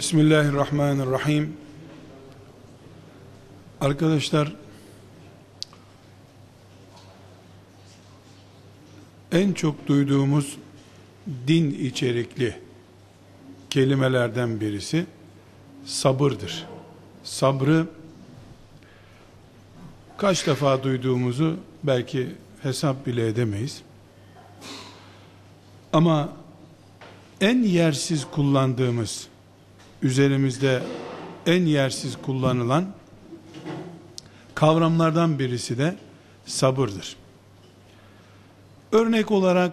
Bismillahirrahmanirrahim. Arkadaşlar en çok duyduğumuz din içerikli kelimelerden birisi sabırdır. Sabrı kaç defa duyduğumuzu belki hesap bile edemeyiz. Ama en yersiz kullandığımız, üzerimizde en yersiz kullanılan kavramlardan birisi de sabırdır. Örnek olarak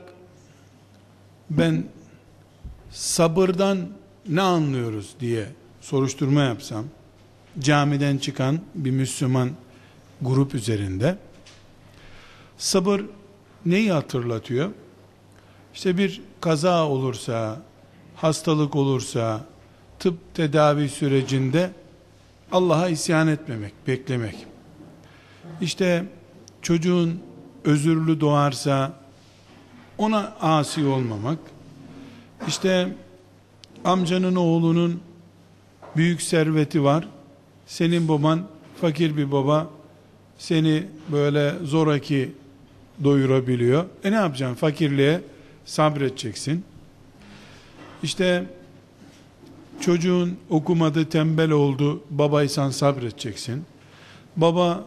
ben sabırdan ne anlıyoruz diye soruşturma yapsam, camiden çıkan bir Müslüman grup üzerinde, sabır neyi hatırlatıyor? İşte bir kaza olursa, hastalık olursa, tıp tedavi sürecinde Allah'a isyan etmemek, beklemek. İşte çocuğun özürlü doğarsa ona asi olmamak. İşte amcanın oğlunun büyük serveti var. Senin baban fakir bir baba. Seni böyle zoraki doyurabiliyor. E ne yapacaksın? Fakirliğe sabredeceksin. İşte çocuğun okumadı tembel oldu. Babaysan sabredeceksin. Baba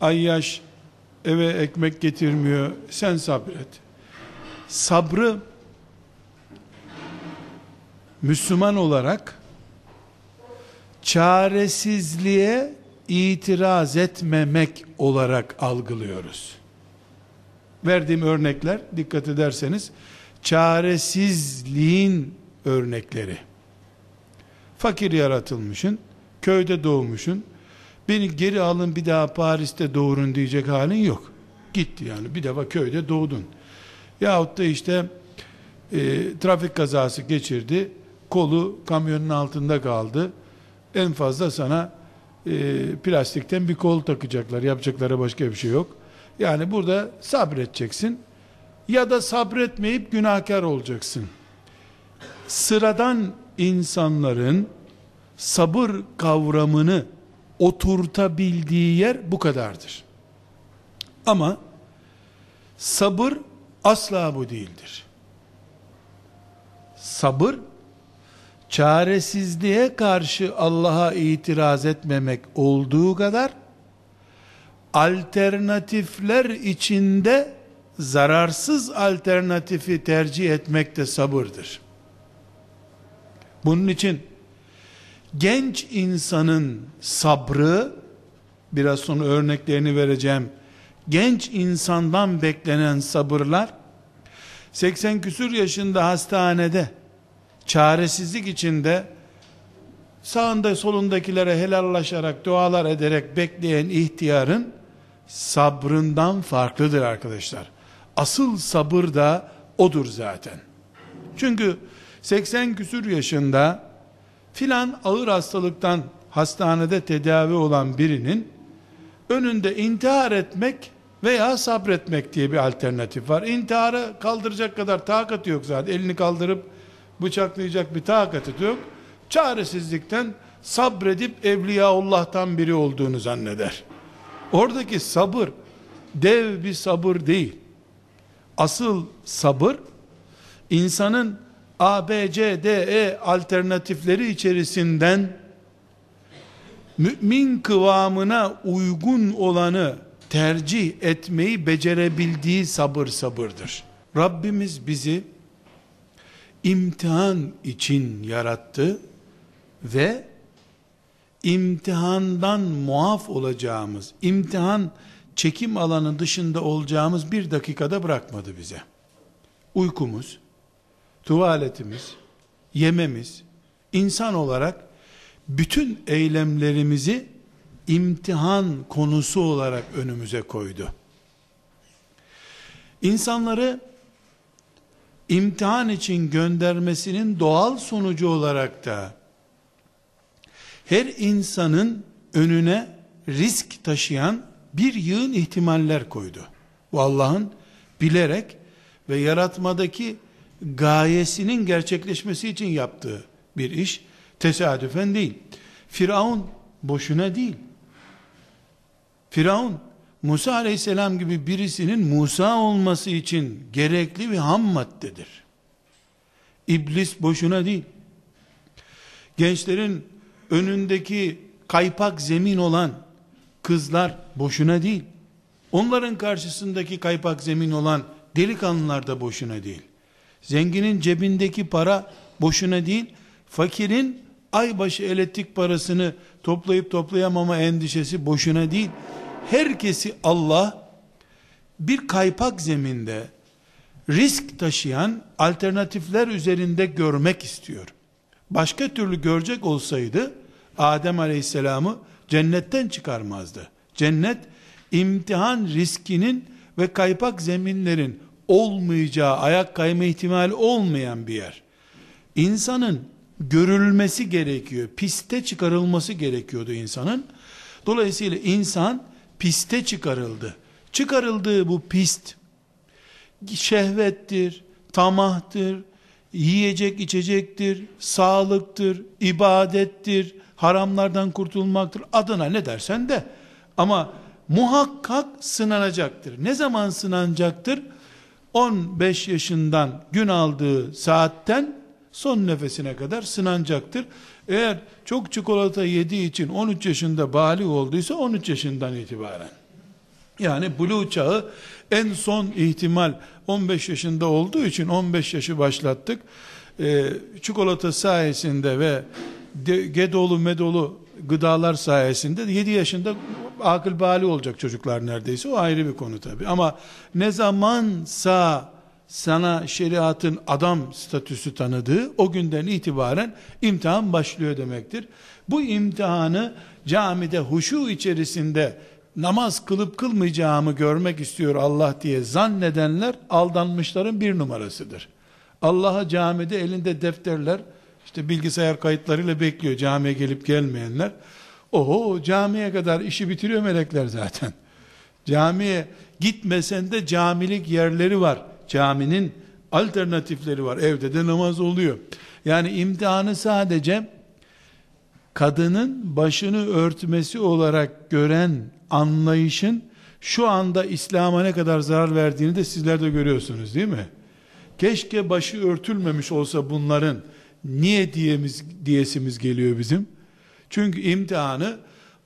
ayyaş eve ekmek getirmiyor. Sen sabret. Sabrı Müslüman olarak çaresizliğe itiraz etmemek olarak algılıyoruz. Verdiğim örnekler dikkat ederseniz çaresizliğin örnekleri. Fakir yaratılmışın, köyde doğmuşun, beni geri alın bir daha Paris'te doğurun diyecek halin yok. Gitti yani bir defa köyde doğdun. Yahut da işte e, trafik kazası geçirdi, kolu kamyonun altında kaldı. En fazla sana e, plastikten bir kol takacaklar. Yapacakları başka bir şey yok. Yani burada sabredeceksin. Ya da sabretmeyip günahkar olacaksın. Sıradan insanların sabır kavramını oturtabildiği yer bu kadardır. Ama sabır asla bu değildir. Sabır çaresizliğe karşı Allah'a itiraz etmemek olduğu kadar alternatifler içinde zararsız alternatifi tercih etmek de sabırdır. Bunun için genç insanın sabrı biraz sonra örneklerini vereceğim. Genç insandan beklenen sabırlar 80 küsür yaşında hastanede çaresizlik içinde sağında solundakilere helallaşarak dualar ederek bekleyen ihtiyarın sabrından farklıdır arkadaşlar. Asıl sabır da odur zaten. Çünkü 80 küsür yaşında filan ağır hastalıktan hastanede tedavi olan birinin önünde intihar etmek veya sabretmek diye bir alternatif var. İntiharı kaldıracak kadar takatı yok zaten. Elini kaldırıp bıçaklayacak bir takatı yok. Çaresizlikten sabredip Evliyaullah'tan biri olduğunu zanneder. Oradaki sabır dev bir sabır değil. Asıl sabır insanın A, B, C, D, E alternatifleri içerisinden mümin kıvamına uygun olanı tercih etmeyi becerebildiği sabır sabırdır. Rabbimiz bizi imtihan için yarattı ve imtihandan muaf olacağımız, imtihan çekim alanı dışında olacağımız bir dakikada bırakmadı bize. Uykumuz, tuvaletimiz, yememiz, insan olarak bütün eylemlerimizi imtihan konusu olarak önümüze koydu. İnsanları imtihan için göndermesinin doğal sonucu olarak da her insanın önüne risk taşıyan bir yığın ihtimaller koydu. Bu Allah'ın bilerek ve yaratmadaki gayesinin gerçekleşmesi için yaptığı bir iş. Tesadüfen değil. Firavun boşuna değil. Firavun Musa aleyhisselam gibi birisinin Musa olması için gerekli bir ham maddedir. İblis boşuna değil. Gençlerin önündeki kaypak zemin olan kızlar boşuna değil. Onların karşısındaki kaypak zemin olan delikanlılar da boşuna değil. Zenginin cebindeki para boşuna değil. Fakirin aybaşı elektrik parasını toplayıp toplayamama endişesi boşuna değil. Herkesi Allah bir kaypak zeminde risk taşıyan alternatifler üzerinde görmek istiyor. Başka türlü görecek olsaydı Adem Aleyhisselam'ı cennetten çıkarmazdı. Cennet imtihan riskinin ve kaypak zeminlerin olmayacağı, ayak kayma ihtimali olmayan bir yer. İnsanın görülmesi gerekiyor. Piste çıkarılması gerekiyordu insanın. Dolayısıyla insan piste çıkarıldı. Çıkarıldığı bu pist şehvettir, tamahtır, yiyecek içecektir, sağlıktır, ibadettir, haramlardan kurtulmaktır. Adına ne dersen de ama muhakkak sınanacaktır. Ne zaman sınanacaktır? 15 yaşından gün aldığı saatten son nefesine kadar sınanacaktır. Eğer çok çikolata yediği için 13 yaşında bali olduysa 13 yaşından itibaren. Yani blue çağı en son ihtimal 15 yaşında olduğu için 15 yaşı başlattık. Ee, çikolata sayesinde ve de, gedolu medolu gıdalar sayesinde 7 yaşında akıl bali olacak çocuklar neredeyse o ayrı bir konu tabi ama ne zamansa sana şeriatın adam statüsü tanıdığı o günden itibaren imtihan başlıyor demektir. Bu imtihanı camide huşu içerisinde namaz kılıp kılmayacağımı görmek istiyor Allah diye zannedenler aldanmışların bir numarasıdır. Allah'a camide elinde defterler, işte bilgisayar kayıtlarıyla bekliyor camiye gelip gelmeyenler. Oho camiye kadar işi bitiriyor melekler zaten. Camiye gitmesen de camilik yerleri var. Caminin alternatifleri var. Evde de namaz oluyor. Yani imtihanı sadece kadının başını örtmesi olarak gören anlayışın şu anda İslam'a ne kadar zarar verdiğini de sizler de görüyorsunuz değil mi? Keşke başı örtülmemiş olsa bunların niye diyemiz, diyesimiz geliyor bizim? Çünkü imtihanı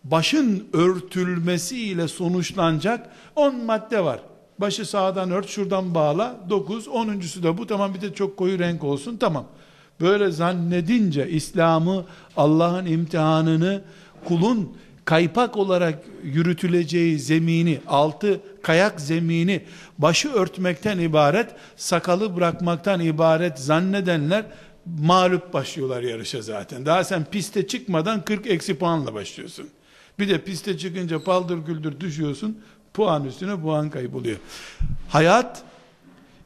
başın örtülmesiyle sonuçlanacak 10 madde var. Başı sağdan ört, şuradan bağla. 9, 10.sü de bu. Tamam bir de çok koyu renk olsun. Tamam. Böyle zannedince İslam'ı, Allah'ın imtihanını kulun kaypak olarak yürütüleceği zemini, altı kayak zemini başı örtmekten ibaret, sakalı bırakmaktan ibaret zannedenler mağlup başlıyorlar yarışa zaten. Daha sen piste çıkmadan 40 eksi puanla başlıyorsun. Bir de piste çıkınca paldır güldür düşüyorsun. Puan üstüne puan kayboluyor. Hayat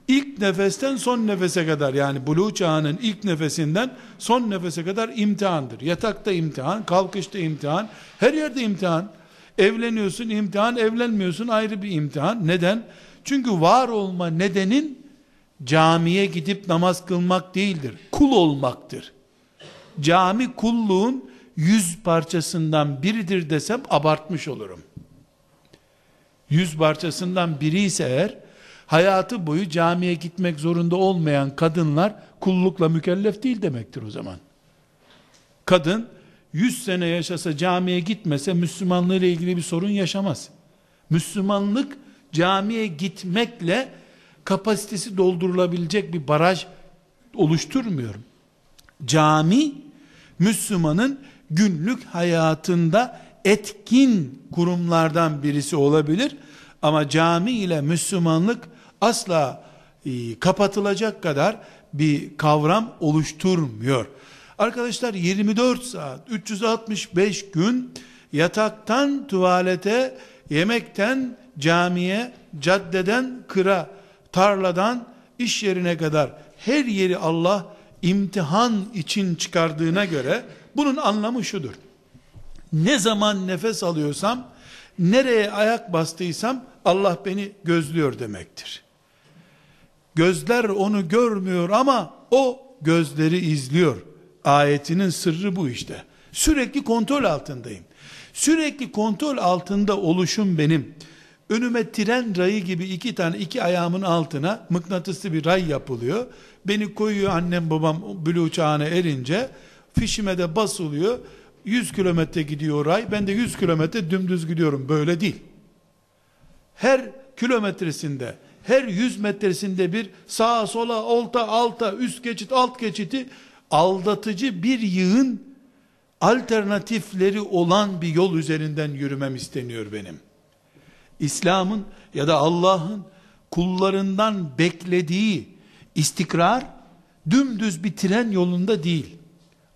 ilk nefesten son nefese kadar yani buluğ çağının ilk nefesinden son nefese kadar imtihandır. Yatakta imtihan, kalkışta imtihan, her yerde imtihan. Evleniyorsun imtihan, evlenmiyorsun ayrı bir imtihan. Neden? Çünkü var olma nedenin camiye gidip namaz kılmak değildir. Kul olmaktır. Cami kulluğun yüz parçasından biridir desem abartmış olurum. Yüz parçasından biri ise eğer, hayatı boyu camiye gitmek zorunda olmayan kadınlar kullukla mükellef değil demektir o zaman. Kadın 100 sene yaşasa camiye gitmese Müslümanlığı ile ilgili bir sorun yaşamaz. Müslümanlık camiye gitmekle kapasitesi doldurulabilecek bir baraj oluşturmuyor. Cami Müslümanın günlük hayatında etkin kurumlardan birisi olabilir ama cami ile Müslümanlık asla e, kapatılacak kadar bir kavram oluşturmuyor. Arkadaşlar 24 saat 365 gün yataktan tuvalete, yemekten camiye, caddeden kıra, tarladan iş yerine kadar her yeri Allah imtihan için çıkardığına göre bunun anlamı şudur. Ne zaman nefes alıyorsam, nereye ayak bastıysam Allah beni gözlüyor demektir. Gözler onu görmüyor ama o gözleri izliyor. ayetinin sırrı bu işte. Sürekli kontrol altındayım. Sürekli kontrol altında oluşum benim. Önüme tren rayı gibi iki tane iki ayağımın altına mıknatıslı bir ray yapılıyor. Beni koyuyor annem babam bülü uçağına erince fişime de basılıyor. 100 kilometre gidiyor ray. Ben de 100 kilometre dümdüz gidiyorum. Böyle değil. Her kilometresinde, her 100 metresinde bir sağa sola, olta, alta, üst geçit, alt geçiti aldatıcı bir yığın alternatifleri olan bir yol üzerinden yürümem isteniyor benim. İslam'ın ya da Allah'ın kullarından beklediği istikrar dümdüz bir tren yolunda değil.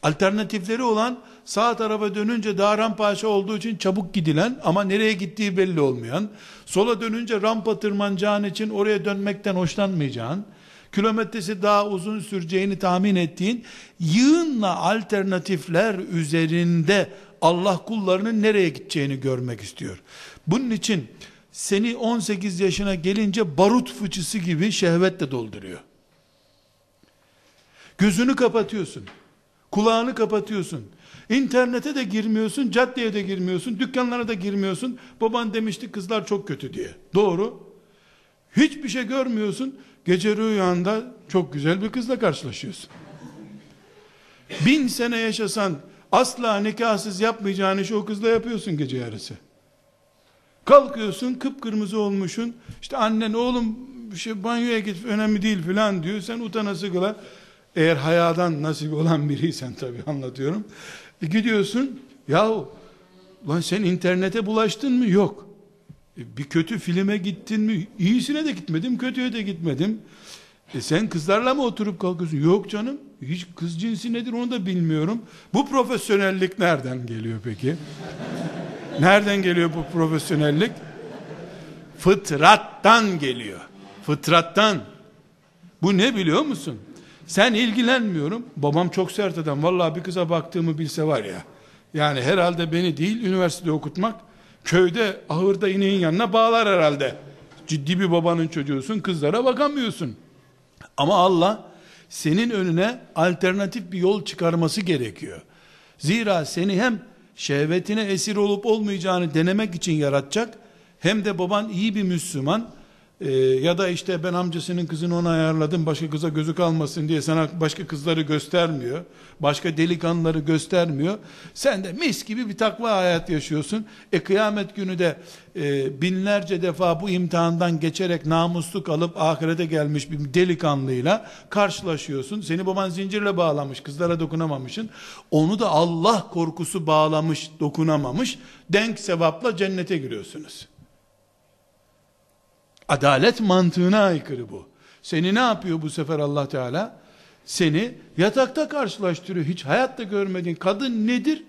Alternatifleri olan sağ tarafa dönünce daha rampa aşağı olduğu için çabuk gidilen ama nereye gittiği belli olmayan, sola dönünce rampa tırmanacağın için oraya dönmekten hoşlanmayacağın, kilometresi daha uzun süreceğini tahmin ettiğin yığınla alternatifler üzerinde Allah kullarının nereye gideceğini görmek istiyor. Bunun için seni 18 yaşına gelince barut fıçısı gibi şehvetle dolduruyor. Gözünü kapatıyorsun. Kulağını kapatıyorsun. İnternete de girmiyorsun, caddeye de girmiyorsun, dükkanlara da girmiyorsun. Baban demişti kızlar çok kötü diye. Doğru. Hiçbir şey görmüyorsun. Gece rüyanda çok güzel bir kızla karşılaşıyorsun. Bin sene yaşasan asla nikahsız yapmayacağın işi o kızla yapıyorsun gece yarısı. Kalkıyorsun kıpkırmızı olmuşsun. İşte annen oğlum şey banyoya git önemli değil filan diyor. Sen utanası kıla. Eğer hayadan nasip olan biriysen tabi anlatıyorum. E gidiyorsun yahu lan sen internete bulaştın mı? Yok. E bir kötü filme gittin mi? İyisine de gitmedim, kötüye de gitmedim. E sen kızlarla mı oturup kalkıyorsun? Yok canım. Hiç kız cinsi nedir onu da bilmiyorum. Bu profesyonellik nereden geliyor peki? Nereden geliyor bu profesyonellik? Fıtrattan geliyor. Fıtrattan. Bu ne biliyor musun? Sen ilgilenmiyorum. Babam çok sert adam. Vallahi bir kıza baktığımı bilse var ya. Yani herhalde beni değil üniversitede okutmak köyde ahırda ineğin yanına bağlar herhalde. Ciddi bir babanın çocuğusun kızlara bakamıyorsun. Ama Allah senin önüne alternatif bir yol çıkarması gerekiyor. Zira seni hem şehvetine esir olup olmayacağını denemek için yaratacak hem de baban iyi bir Müslüman ee, ya da işte ben amcasının kızını ona ayarladım başka kıza gözü kalmasın diye sana başka kızları göstermiyor. Başka delikanlıları göstermiyor. Sen de mis gibi bir takva hayat yaşıyorsun. E kıyamet günü de e, binlerce defa bu imtihandan geçerek namuslu kalıp ahirete gelmiş bir delikanlıyla karşılaşıyorsun. Seni baban zincirle bağlamış, kızlara dokunamamışsın. Onu da Allah korkusu bağlamış, dokunamamış. Denk sevapla cennete giriyorsunuz. Adalet mantığına aykırı bu. Seni ne yapıyor bu sefer Allah Teala? Seni yatakta karşılaştırıyor. Hiç hayatta görmediğin kadın nedir?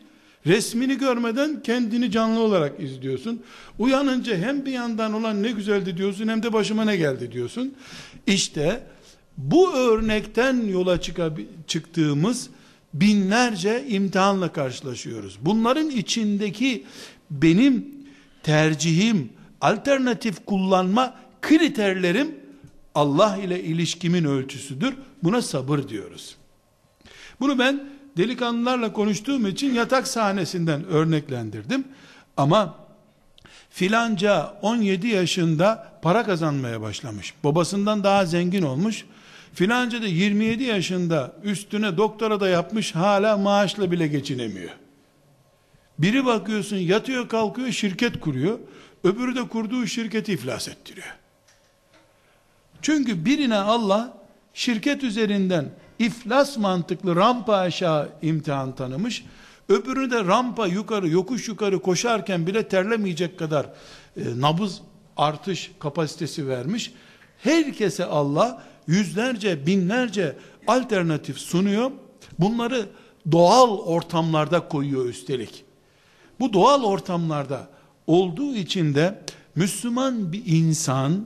Resmini görmeden kendini canlı olarak izliyorsun. Uyanınca hem bir yandan olan ne güzeldi diyorsun hem de başıma ne geldi diyorsun. İşte bu örnekten yola çıktığımız binlerce imtihanla karşılaşıyoruz. Bunların içindeki benim tercihim alternatif kullanma kriterlerim Allah ile ilişkimin ölçüsüdür. Buna sabır diyoruz. Bunu ben delikanlılarla konuştuğum için yatak sahnesinden örneklendirdim. Ama filanca 17 yaşında para kazanmaya başlamış. Babasından daha zengin olmuş. Filanca da 27 yaşında üstüne doktora da yapmış hala maaşla bile geçinemiyor. Biri bakıyorsun yatıyor kalkıyor şirket kuruyor. Öbürü de kurduğu şirketi iflas ettiriyor. Çünkü birine Allah şirket üzerinden iflas mantıklı rampa aşağı imtihan tanımış. Öbürünü de rampa yukarı yokuş yukarı koşarken bile terlemeyecek kadar e, nabız artış kapasitesi vermiş. Herkese Allah yüzlerce binlerce alternatif sunuyor. Bunları doğal ortamlarda koyuyor üstelik. Bu doğal ortamlarda olduğu için de Müslüman bir insan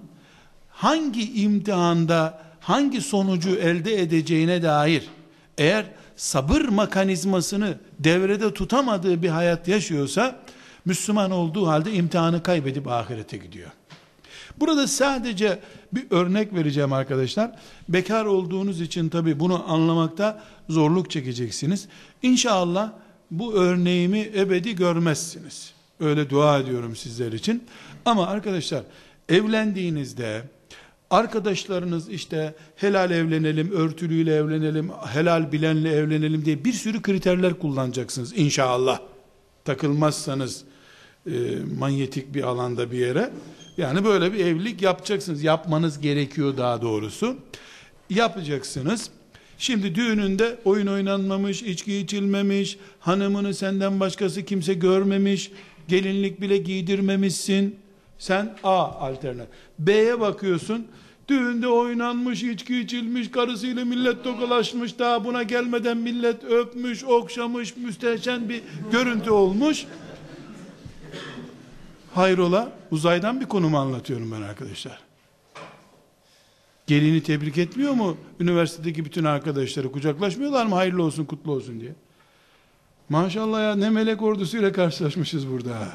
hangi imtihanda hangi sonucu elde edeceğine dair eğer sabır mekanizmasını devrede tutamadığı bir hayat yaşıyorsa Müslüman olduğu halde imtihanı kaybedip ahirete gidiyor. Burada sadece bir örnek vereceğim arkadaşlar. Bekar olduğunuz için tabi bunu anlamakta zorluk çekeceksiniz. İnşallah bu örneğimi ebedi görmezsiniz. Öyle dua ediyorum sizler için. Ama arkadaşlar evlendiğinizde arkadaşlarınız işte helal evlenelim, örtülüyle evlenelim, helal bilenle evlenelim diye bir sürü kriterler kullanacaksınız inşallah. Takılmazsanız e, manyetik bir alanda bir yere. Yani böyle bir evlilik yapacaksınız. Yapmanız gerekiyor daha doğrusu. Yapacaksınız. Şimdi düğününde oyun oynanmamış, içki içilmemiş, hanımını senden başkası kimse görmemiş, gelinlik bile giydirmemişsin. Sen A alternatif. B'ye bakıyorsun. Düğünde oynanmış, içki içilmiş, karısıyla millet tokalaşmış, daha buna gelmeden millet öpmüş, okşamış, müstehcen bir görüntü olmuş. Hayrola, uzaydan bir konumu anlatıyorum ben arkadaşlar. Gelini tebrik etmiyor mu? Üniversitedeki bütün arkadaşları kucaklaşmıyorlar mı? Hayırlı olsun, kutlu olsun diye. Maşallah ya ne melek ordusuyla karşılaşmışız burada.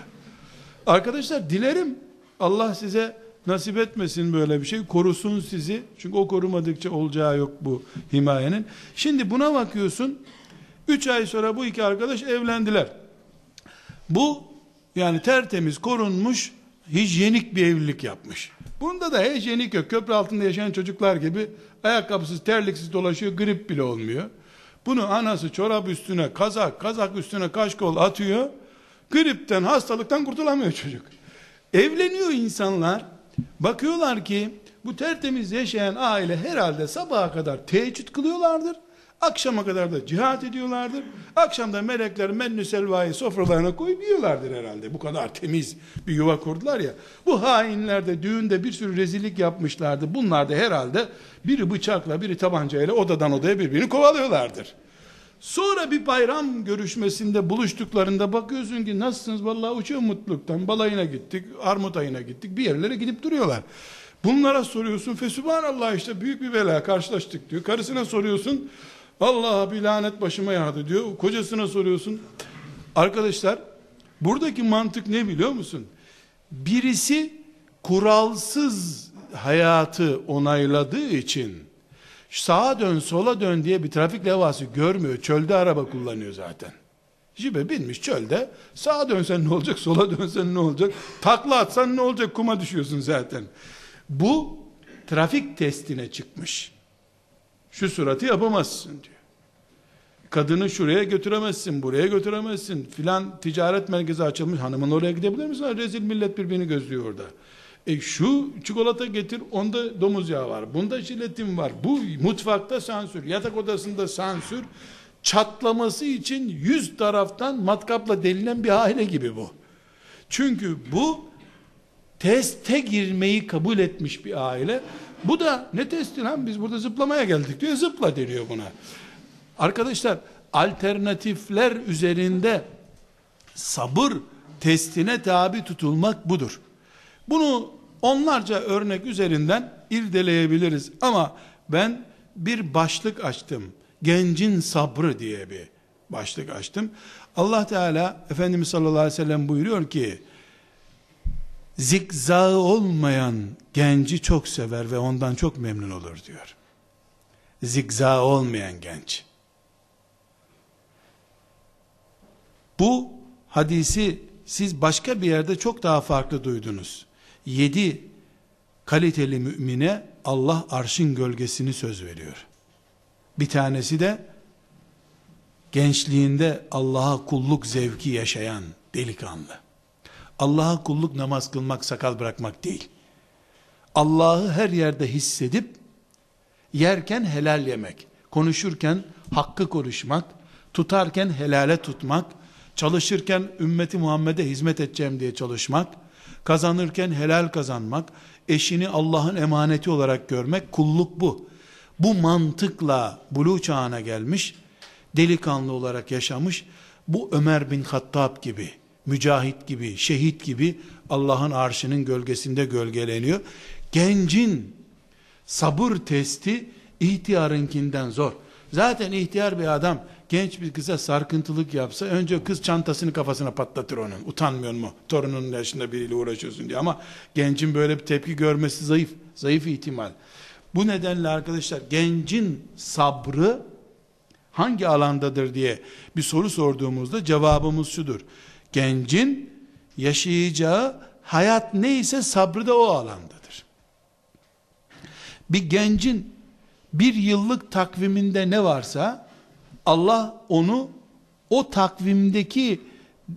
Arkadaşlar dilerim Allah size nasip etmesin böyle bir şey. Korusun sizi. Çünkü o korumadıkça olacağı yok bu himayenin. Şimdi buna bakıyorsun. Üç ay sonra bu iki arkadaş evlendiler. Bu yani tertemiz korunmuş hijyenik bir evlilik yapmış. Bunda da hijyenik yok. Köprü altında yaşayan çocuklar gibi ayakkabısız terliksiz dolaşıyor grip bile olmuyor. Bunu anası çorap üstüne kazak kazak üstüne kaşkol atıyor. Gripten hastalıktan kurtulamıyor çocuk. Evleniyor insanlar. Bakıyorlar ki bu tertemiz yaşayan aile herhalde sabaha kadar teheccüd kılıyorlardır. Akşama kadar da cihat ediyorlardır. Akşamda melekler mennü selvayı sofralarına koyup yiyorlardır herhalde. Bu kadar temiz bir yuva kurdular ya. Bu hainler de düğünde bir sürü rezillik yapmışlardı. Bunlar da herhalde biri bıçakla biri tabancayla odadan odaya birbirini kovalıyorlardır. Sonra bir bayram görüşmesinde buluştuklarında bakıyorsun ki nasılsınız vallahi uçuyor mutluluktan balayına gittik armut ayına gittik bir yerlere gidip duruyorlar. Bunlara soruyorsun fesubhanallah işte büyük bir bela karşılaştık diyor. Karısına soruyorsun vallahi bir lanet başıma yağdı diyor. Kocasına soruyorsun. Arkadaşlar buradaki mantık ne biliyor musun? Birisi kuralsız hayatı onayladığı için sağa dön sola dön diye bir trafik levhası görmüyor. Çölde araba kullanıyor zaten. Jibe binmiş çölde. Sağa dönsen ne olacak, sola dönsen ne olacak? Takla atsan ne olacak? Kuma düşüyorsun zaten. Bu trafik testine çıkmış. Şu suratı yapamazsın diyor. Kadını şuraya götüremezsin, buraya götüremezsin. Filan ticaret merkezi açılmış. Hanımın oraya gidebilir misin? Rezil millet birbirini gözlüyor orada. E şu çikolata getir, onda domuz yağı var. Bunda jiletin var. Bu mutfakta sansür, yatak odasında sansür. Çatlaması için yüz taraftan matkapla delilen bir aile gibi bu. Çünkü bu teste girmeyi kabul etmiş bir aile. Bu da ne testi lan biz burada zıplamaya geldik diyor. Zıpla deniyor buna. Arkadaşlar alternatifler üzerinde sabır testine tabi tutulmak budur. Bunu onlarca örnek üzerinden irdeleyebiliriz ama ben bir başlık açtım. Gencin sabrı diye bir başlık açtım. Allah Teala Efendimiz sallallahu aleyhi ve sellem buyuruyor ki zikzağı olmayan genci çok sever ve ondan çok memnun olur diyor. Zikzağı olmayan genç. Bu hadisi siz başka bir yerde çok daha farklı duydunuz. Yedi kaliteli mümine Allah arşın gölgesini söz veriyor. Bir tanesi de gençliğinde Allah'a kulluk zevki yaşayan delikanlı. Allah'a kulluk namaz kılmak, sakal bırakmak değil. Allah'ı her yerde hissedip yerken helal yemek, konuşurken hakkı konuşmak, tutarken helale tutmak, çalışırken ümmeti Muhammed'e hizmet edeceğim diye çalışmak, kazanırken helal kazanmak, eşini Allah'ın emaneti olarak görmek, kulluk bu. Bu mantıkla buluğ çağına gelmiş, delikanlı olarak yaşamış, bu Ömer bin Hattab gibi, mücahit gibi, şehit gibi Allah'ın arşının gölgesinde gölgeleniyor. Gencin sabır testi ihtiyarınkinden zor. Zaten ihtiyar bir adam genç bir kıza sarkıntılık yapsa önce kız çantasını kafasına patlatır onun. Utanmıyor mu? Torunun yaşında biriyle uğraşıyorsun diye. Ama gencin böyle bir tepki görmesi zayıf. Zayıf ihtimal. Bu nedenle arkadaşlar gencin sabrı hangi alandadır diye bir soru sorduğumuzda cevabımız şudur. Gencin yaşayacağı hayat neyse sabrı da o alandadır. Bir gencin bir yıllık takviminde ne varsa Allah onu o takvimdeki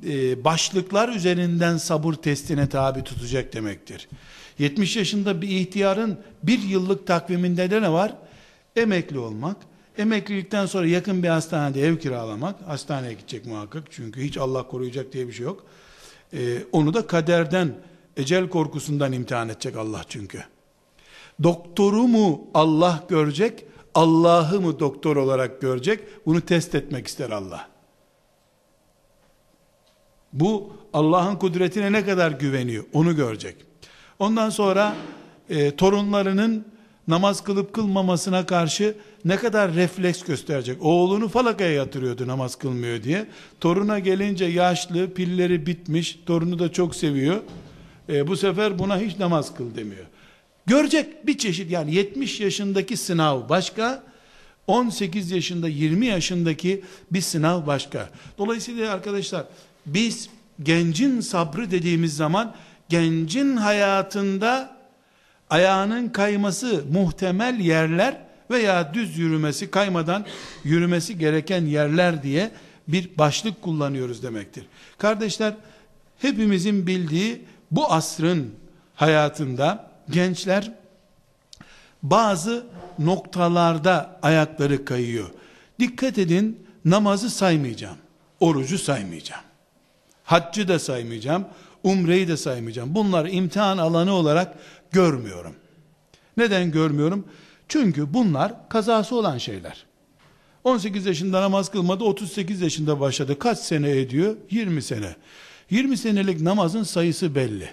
e, başlıklar üzerinden sabır testine tabi tutacak demektir. 70 yaşında bir ihtiyarın bir yıllık takviminde de ne var? Emekli olmak, emeklilikten sonra yakın bir hastanede ev kiralamak, hastaneye gidecek muhakkak çünkü hiç Allah koruyacak diye bir şey yok. Ee, onu da kaderden, ecel korkusundan imtihan edecek Allah çünkü. Doktoru mu Allah görecek, Allah'ı mı doktor olarak görecek? Bunu test etmek ister Allah. Bu Allah'ın kudretine ne kadar güveniyor onu görecek. Ondan sonra e, torunlarının namaz kılıp kılmamasına karşı ne kadar refleks gösterecek. Oğlunu falakaya yatırıyordu namaz kılmıyor diye. Toruna gelince yaşlı, pilleri bitmiş, torunu da çok seviyor. E, bu sefer buna hiç namaz kıl demiyor. Görecek bir çeşit yani 70 yaşındaki sınav başka, 18 yaşında 20 yaşındaki bir sınav başka. Dolayısıyla arkadaşlar biz gencin sabrı dediğimiz zaman gencin hayatında ayağının kayması muhtemel yerler veya düz yürümesi kaymadan yürümesi gereken yerler diye bir başlık kullanıyoruz demektir. Kardeşler hepimizin bildiği bu asrın hayatında gençler bazı noktalarda ayakları kayıyor. Dikkat edin namazı saymayacağım. Orucu saymayacağım. Haccı da saymayacağım. Umreyi de saymayacağım. Bunları imtihan alanı olarak görmüyorum. Neden görmüyorum? Çünkü bunlar kazası olan şeyler. 18 yaşında namaz kılmadı, 38 yaşında başladı. Kaç sene ediyor? 20 sene. 20 senelik namazın sayısı belli.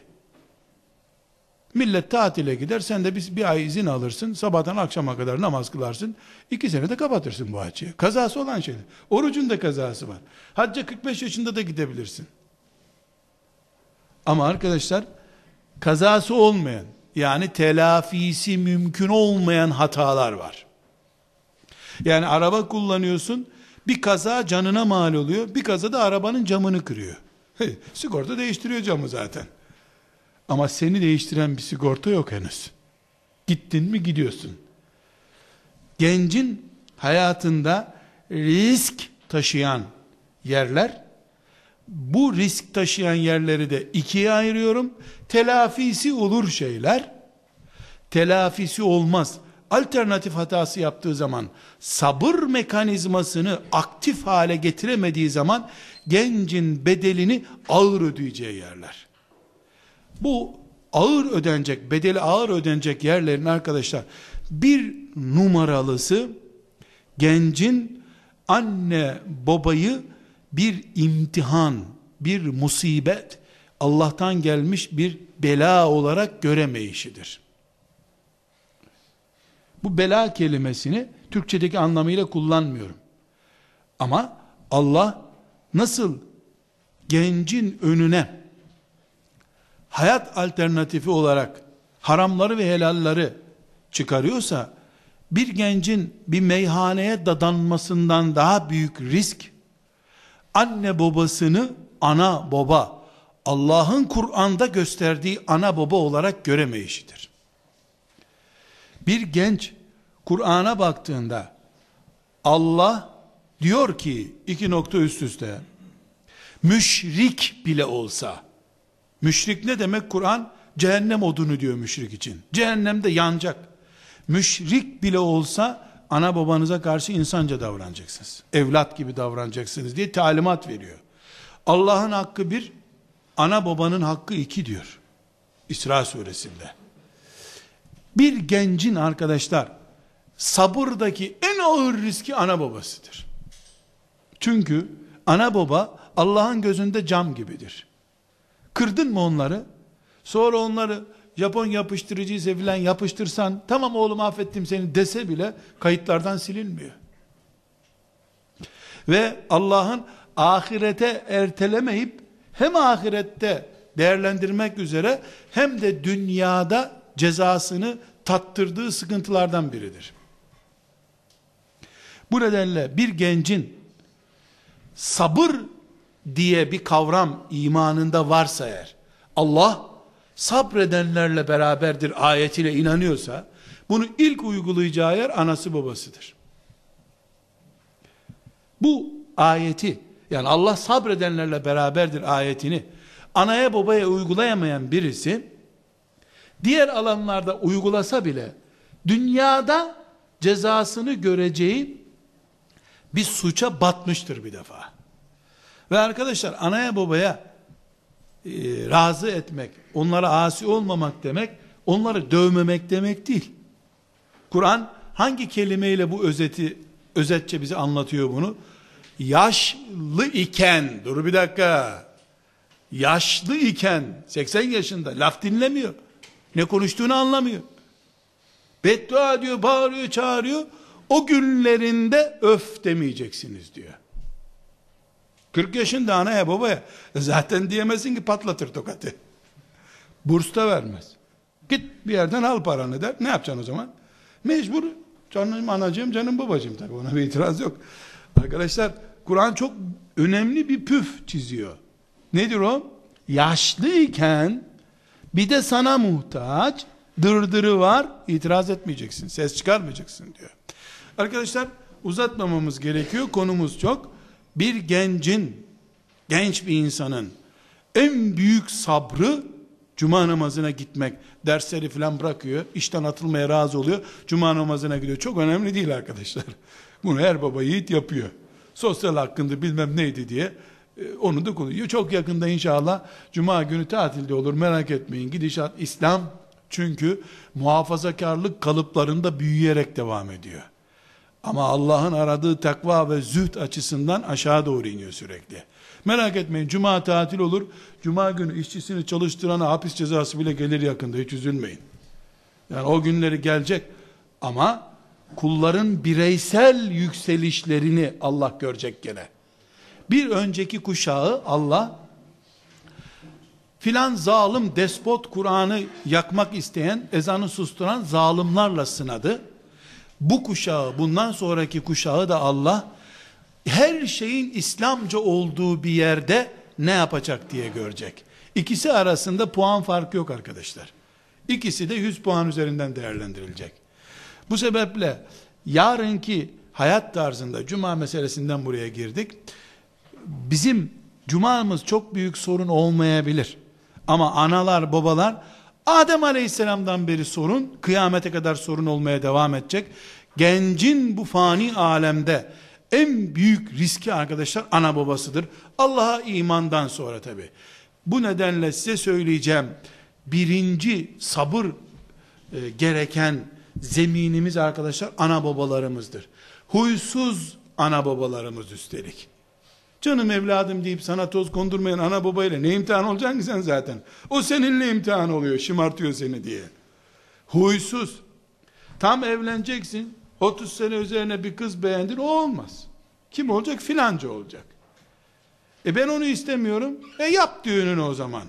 Millet tatile gider, sen de bir, bir ay izin alırsın, sabahtan akşama kadar namaz kılarsın, iki senede kapatırsın bu hacı. Kazası olan şeyler. Orucun da kazası var. Hacca 45 yaşında da gidebilirsin. Ama arkadaşlar, kazası olmayan, yani telafisi mümkün olmayan hatalar var. Yani araba kullanıyorsun, bir kaza canına mal oluyor, bir kaza da arabanın camını kırıyor. Sigorta değiştiriyor camı zaten. Ama seni değiştiren bir sigorta yok henüz. Gittin mi gidiyorsun. Gencin hayatında risk taşıyan yerler, bu risk taşıyan yerleri de ikiye ayırıyorum. Telafisi olur şeyler, telafisi olmaz. Alternatif hatası yaptığı zaman, sabır mekanizmasını aktif hale getiremediği zaman, gencin bedelini ağır ödeyeceği yerler. Bu ağır ödenecek, bedeli ağır ödenecek yerlerin arkadaşlar bir numaralısı gencin anne babayı bir imtihan, bir musibet, Allah'tan gelmiş bir bela olarak göremeyişidir. Bu bela kelimesini Türkçedeki anlamıyla kullanmıyorum. Ama Allah nasıl gencin önüne hayat alternatifi olarak haramları ve helalları çıkarıyorsa bir gencin bir meyhaneye dadanmasından daha büyük risk anne babasını ana baba Allah'ın Kur'an'da gösterdiği ana baba olarak göremeyişidir. Bir genç Kur'an'a baktığında Allah diyor ki iki nokta üst üste müşrik bile olsa Müşrik ne demek Kur'an? Cehennem odunu diyor müşrik için. Cehennemde yanacak. Müşrik bile olsa ana babanıza karşı insanca davranacaksınız. Evlat gibi davranacaksınız diye talimat veriyor. Allah'ın hakkı bir, ana babanın hakkı iki diyor. İsra suresinde. Bir gencin arkadaşlar sabırdaki en ağır riski ana babasıdır. Çünkü ana baba Allah'ın gözünde cam gibidir. Kırdın mı onları? Sonra onları Japon yapıştırıcıysa filan yapıştırsan tamam oğlum affettim seni dese bile kayıtlardan silinmiyor. Ve Allah'ın ahirete ertelemeyip hem ahirette değerlendirmek üzere hem de dünyada cezasını tattırdığı sıkıntılardan biridir. Bu nedenle bir gencin sabır diye bir kavram imanında varsa eğer, Allah sabredenlerle beraberdir ayetiyle inanıyorsa, bunu ilk uygulayacağı yer anası babasıdır. Bu ayeti, yani Allah sabredenlerle beraberdir ayetini, anaya babaya uygulayamayan birisi, diğer alanlarda uygulasa bile, dünyada cezasını göreceği bir suça batmıştır bir defa. Ve arkadaşlar anaya babaya e, razı etmek, onlara asi olmamak demek, onları dövmemek demek değil. Kur'an hangi kelimeyle bu özeti özetçe bize anlatıyor bunu? Yaşlı iken, dur bir dakika. Yaşlı iken, 80 yaşında laf dinlemiyor. Ne konuştuğunu anlamıyor. Beddua diyor, bağırıyor, çağırıyor. O günlerinde öf demeyeceksiniz diyor. 40 yaşında anaya babaya zaten diyemezsin ki patlatır tokatı. Burs da vermez. Git bir yerden al paranı der. Ne yapacaksın o zaman? Mecbur canım anacığım canım babacığım tabi ona bir itiraz yok. Arkadaşlar Kur'an çok önemli bir püf çiziyor. Nedir o? Yaşlıyken bir de sana muhtaç dırdırı var itiraz etmeyeceksin. Ses çıkarmayacaksın diyor. Arkadaşlar uzatmamamız gerekiyor. Konumuz çok. Bir gencin, genç bir insanın en büyük sabrı cuma namazına gitmek. Dersleri falan bırakıyor. işten atılmaya razı oluyor. Cuma namazına gidiyor. Çok önemli değil arkadaşlar. Bunu her baba yiğit yapıyor. Sosyal hakkında bilmem neydi diye e, onu da konuşuyor. Çok yakında inşallah cuma günü tatilde olur merak etmeyin. Gidişat İslam çünkü muhafazakarlık kalıplarında büyüyerek devam ediyor. Ama Allah'ın aradığı takva ve zühd açısından aşağı doğru iniyor sürekli. Merak etmeyin cuma tatil olur. Cuma günü işçisini çalıştırana hapis cezası bile gelir yakında hiç üzülmeyin. Yani o günleri gelecek ama kulların bireysel yükselişlerini Allah görecek gene. Bir önceki kuşağı Allah filan zalim despot Kur'an'ı yakmak isteyen, ezanı susturan zalimlerle sınadı bu kuşağı, bundan sonraki kuşağı da Allah her şeyin İslamca olduğu bir yerde ne yapacak diye görecek. İkisi arasında puan farkı yok arkadaşlar. İkisi de 100 puan üzerinden değerlendirilecek. Bu sebeple yarınki hayat tarzında cuma meselesinden buraya girdik. Bizim cumamız çok büyük sorun olmayabilir. Ama analar, babalar Adem Aleyhisselam'dan beri sorun, kıyamete kadar sorun olmaya devam edecek. Gencin bu fani alemde en büyük riski arkadaşlar ana babasıdır. Allah'a imandan sonra tabi. Bu nedenle size söyleyeceğim birinci sabır e, gereken zeminimiz arkadaşlar ana babalarımızdır. Huysuz ana babalarımız üstelik. Canım evladım deyip sana toz kondurmayan ana babayla ne imtihan olacaksın ki sen zaten? O seninle imtihan oluyor, şımartıyor seni diye. Huysuz. Tam evleneceksin, 30 sene üzerine bir kız beğendin, o olmaz. Kim olacak? Filanca olacak. E ben onu istemiyorum. E yap düğününü o zaman.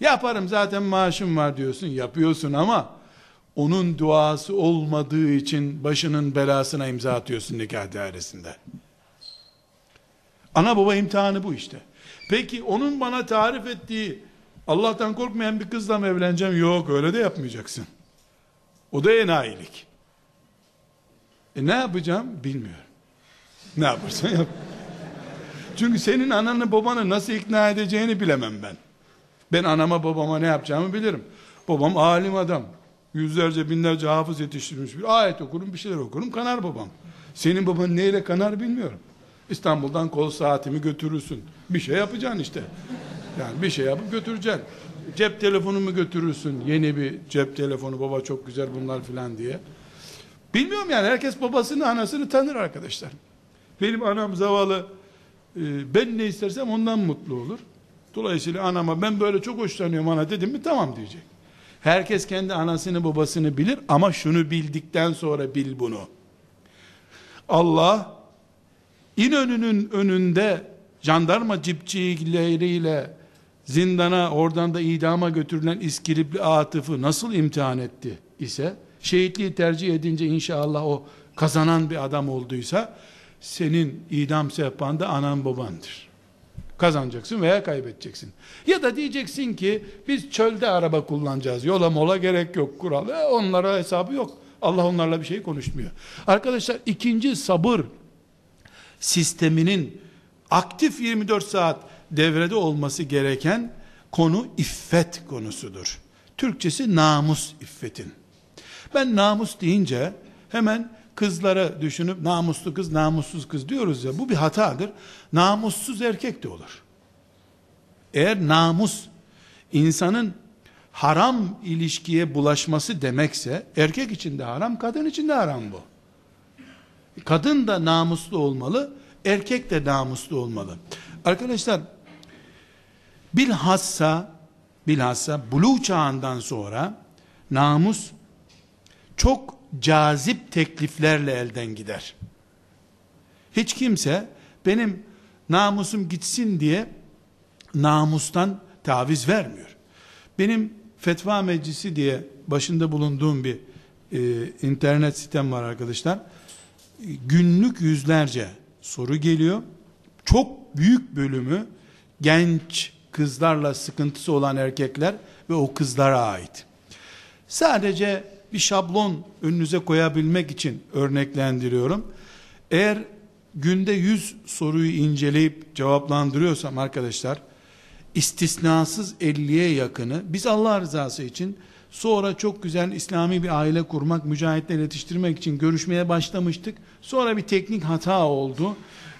Yaparım zaten maaşım var diyorsun, yapıyorsun ama onun duası olmadığı için başının belasına imza atıyorsun nikah dairesinde. Ana baba imtihanı bu işte. Peki onun bana tarif ettiği Allah'tan korkmayan bir kızla mı evleneceğim? Yok öyle de yapmayacaksın. O da enayilik. E ne yapacağım? Bilmiyorum. Ne yaparsan yap. Çünkü senin ananı babanı nasıl ikna edeceğini bilemem ben. Ben anama babama ne yapacağımı bilirim. Babam alim adam. Yüzlerce binlerce hafız yetiştirmiş bir ayet okurum bir şeyler okurum kanar babam. Senin baban neyle kanar bilmiyorum. İstanbul'dan kol saatimi götürürsün. Bir şey yapacaksın işte. Yani bir şey yapıp götüreceksin. Cep telefonumu götürürsün. Yeni bir cep telefonu baba çok güzel bunlar filan diye. Bilmiyorum yani herkes babasını anasını tanır arkadaşlar. Benim anam zavallı e, ben ne istersem ondan mutlu olur. Dolayısıyla anama ben böyle çok hoşlanıyorum ana dedim mi tamam diyecek. Herkes kendi anasını babasını bilir ama şunu bildikten sonra bil bunu. Allah İnönü'nün önünde jandarma cipçikleriyle zindana oradan da idama götürülen İskilipli Atıf'ı nasıl imtihan etti ise şehitliği tercih edince inşallah o kazanan bir adam olduysa senin idam sehpanda anan babandır. Kazanacaksın veya kaybedeceksin. Ya da diyeceksin ki biz çölde araba kullanacağız. Yola mola gerek yok kural. E, onlara hesabı yok. Allah onlarla bir şey konuşmuyor. Arkadaşlar ikinci sabır sisteminin aktif 24 saat devrede olması gereken konu iffet konusudur. Türkçesi namus iffetin. Ben namus deyince hemen kızlara düşünüp namuslu kız, namussuz kız diyoruz ya bu bir hatadır. Namussuz erkek de olur. Eğer namus insanın haram ilişkiye bulaşması demekse erkek için de haram, kadın için de haram bu. Kadın da namuslu olmalı, erkek de namuslu olmalı. Arkadaşlar bilhassa bilhassa buluğ çağından sonra namus çok cazip tekliflerle elden gider. Hiç kimse benim namusum gitsin diye namustan taviz vermiyor. Benim fetva meclisi diye başında bulunduğum bir e, internet sitem var arkadaşlar. Günlük yüzlerce soru geliyor. Çok büyük bölümü genç kızlarla sıkıntısı olan erkekler ve o kızlara ait. Sadece bir şablon önünüze koyabilmek için örneklendiriyorum. Eğer günde 100 soruyu inceleyip cevaplandırıyorsam arkadaşlar istisnasız 50'ye yakını biz Allah rızası için sonra çok güzel İslami bir aile kurmak, mücahitler yetiştirmek için görüşmeye başlamıştık. Sonra bir teknik hata oldu.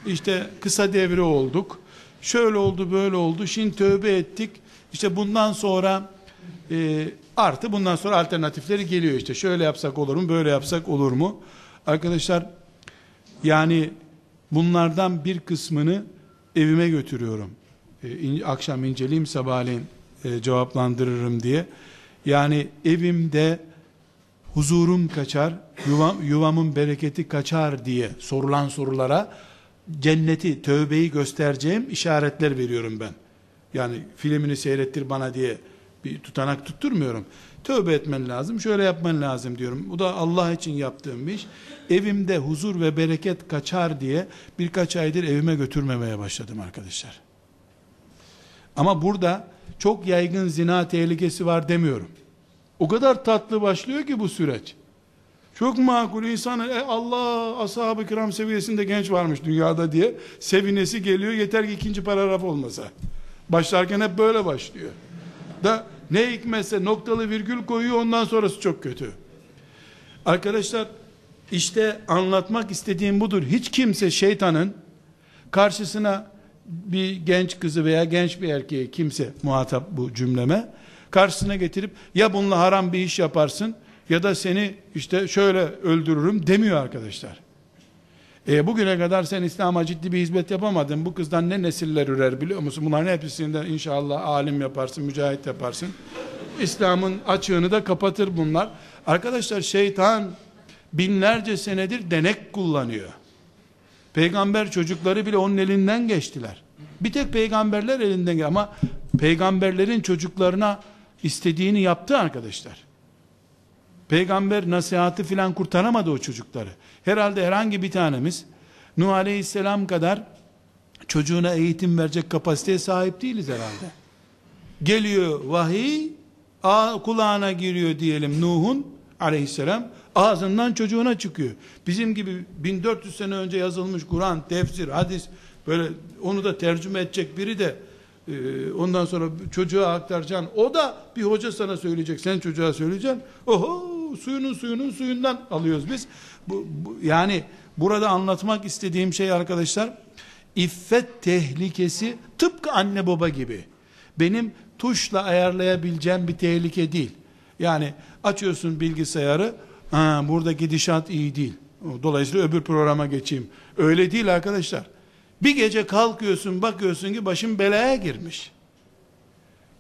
İşte kısa devre olduk. Şöyle oldu, böyle oldu. Şimdi tövbe ettik. İşte bundan sonra e, artı bundan sonra alternatifleri geliyor işte. Şöyle yapsak olur mu, böyle yapsak olur mu? Arkadaşlar yani bunlardan bir kısmını evime götürüyorum e, in, akşam inceleyeyim sabahleyin e, cevaplandırırım diye. Yani evimde huzurum kaçar, yuvam, yuvamın bereketi kaçar diye sorulan sorulara cenneti, tövbeyi göstereceğim işaretler veriyorum ben. Yani filmini seyrettir bana diye bir tutanak tutturmuyorum. Tövbe etmen lazım, şöyle yapman lazım diyorum. Bu da Allah için yaptığım bir iş. Evimde huzur ve bereket kaçar diye birkaç aydır evime götürmemeye başladım arkadaşlar. Ama burada çok yaygın zina tehlikesi var demiyorum. O kadar tatlı başlıyor ki bu süreç. Çok makul insanı e Allah ashab-ı kiram seviyesinde genç varmış dünyada diye sevinesi geliyor yeter ki ikinci paragraf olmasa. Başlarken hep böyle başlıyor. Da ne hikmetse noktalı virgül koyuyor ondan sonrası çok kötü. Arkadaşlar işte anlatmak istediğim budur. Hiç kimse şeytanın karşısına bir genç kızı veya genç bir erkeği kimse muhatap bu cümleme karşısına getirip ya bununla haram bir iş yaparsın ya da seni işte şöyle öldürürüm demiyor arkadaşlar. E, bugüne kadar sen İslam'a ciddi bir hizmet yapamadın. Bu kızdan ne nesiller ürer biliyor musun? Bunların hepsinden inşallah alim yaparsın, mücahit yaparsın. İslam'ın açığını da kapatır bunlar. Arkadaşlar şeytan binlerce senedir denek kullanıyor. Peygamber çocukları bile onun elinden geçtiler. Bir tek peygamberler elinden geçti ama peygamberlerin çocuklarına istediğini yaptı arkadaşlar. Peygamber nasihatı filan kurtaramadı o çocukları. Herhalde herhangi bir tanemiz Nuh Aleyhisselam kadar çocuğuna eğitim verecek kapasiteye sahip değiliz herhalde. Geliyor vahiy, kulağına giriyor diyelim Nuh'un aleyhisselam ağzından çocuğuna çıkıyor. Bizim gibi 1400 sene önce yazılmış Kur'an, tefsir, hadis böyle onu da tercüme edecek biri de e, ondan sonra çocuğa aktaracaksın. O da bir hoca sana söyleyecek, sen çocuğa söyleyeceksin. Oho suyunun suyunun suyundan alıyoruz biz. Bu, bu, yani burada anlatmak istediğim şey arkadaşlar iffet tehlikesi tıpkı anne baba gibi. Benim tuşla ayarlayabileceğim bir tehlike değil. Yani açıyorsun bilgisayarı, ha, burada gidişat iyi değil. Dolayısıyla öbür programa geçeyim. Öyle değil arkadaşlar. Bir gece kalkıyorsun bakıyorsun ki başın belaya girmiş.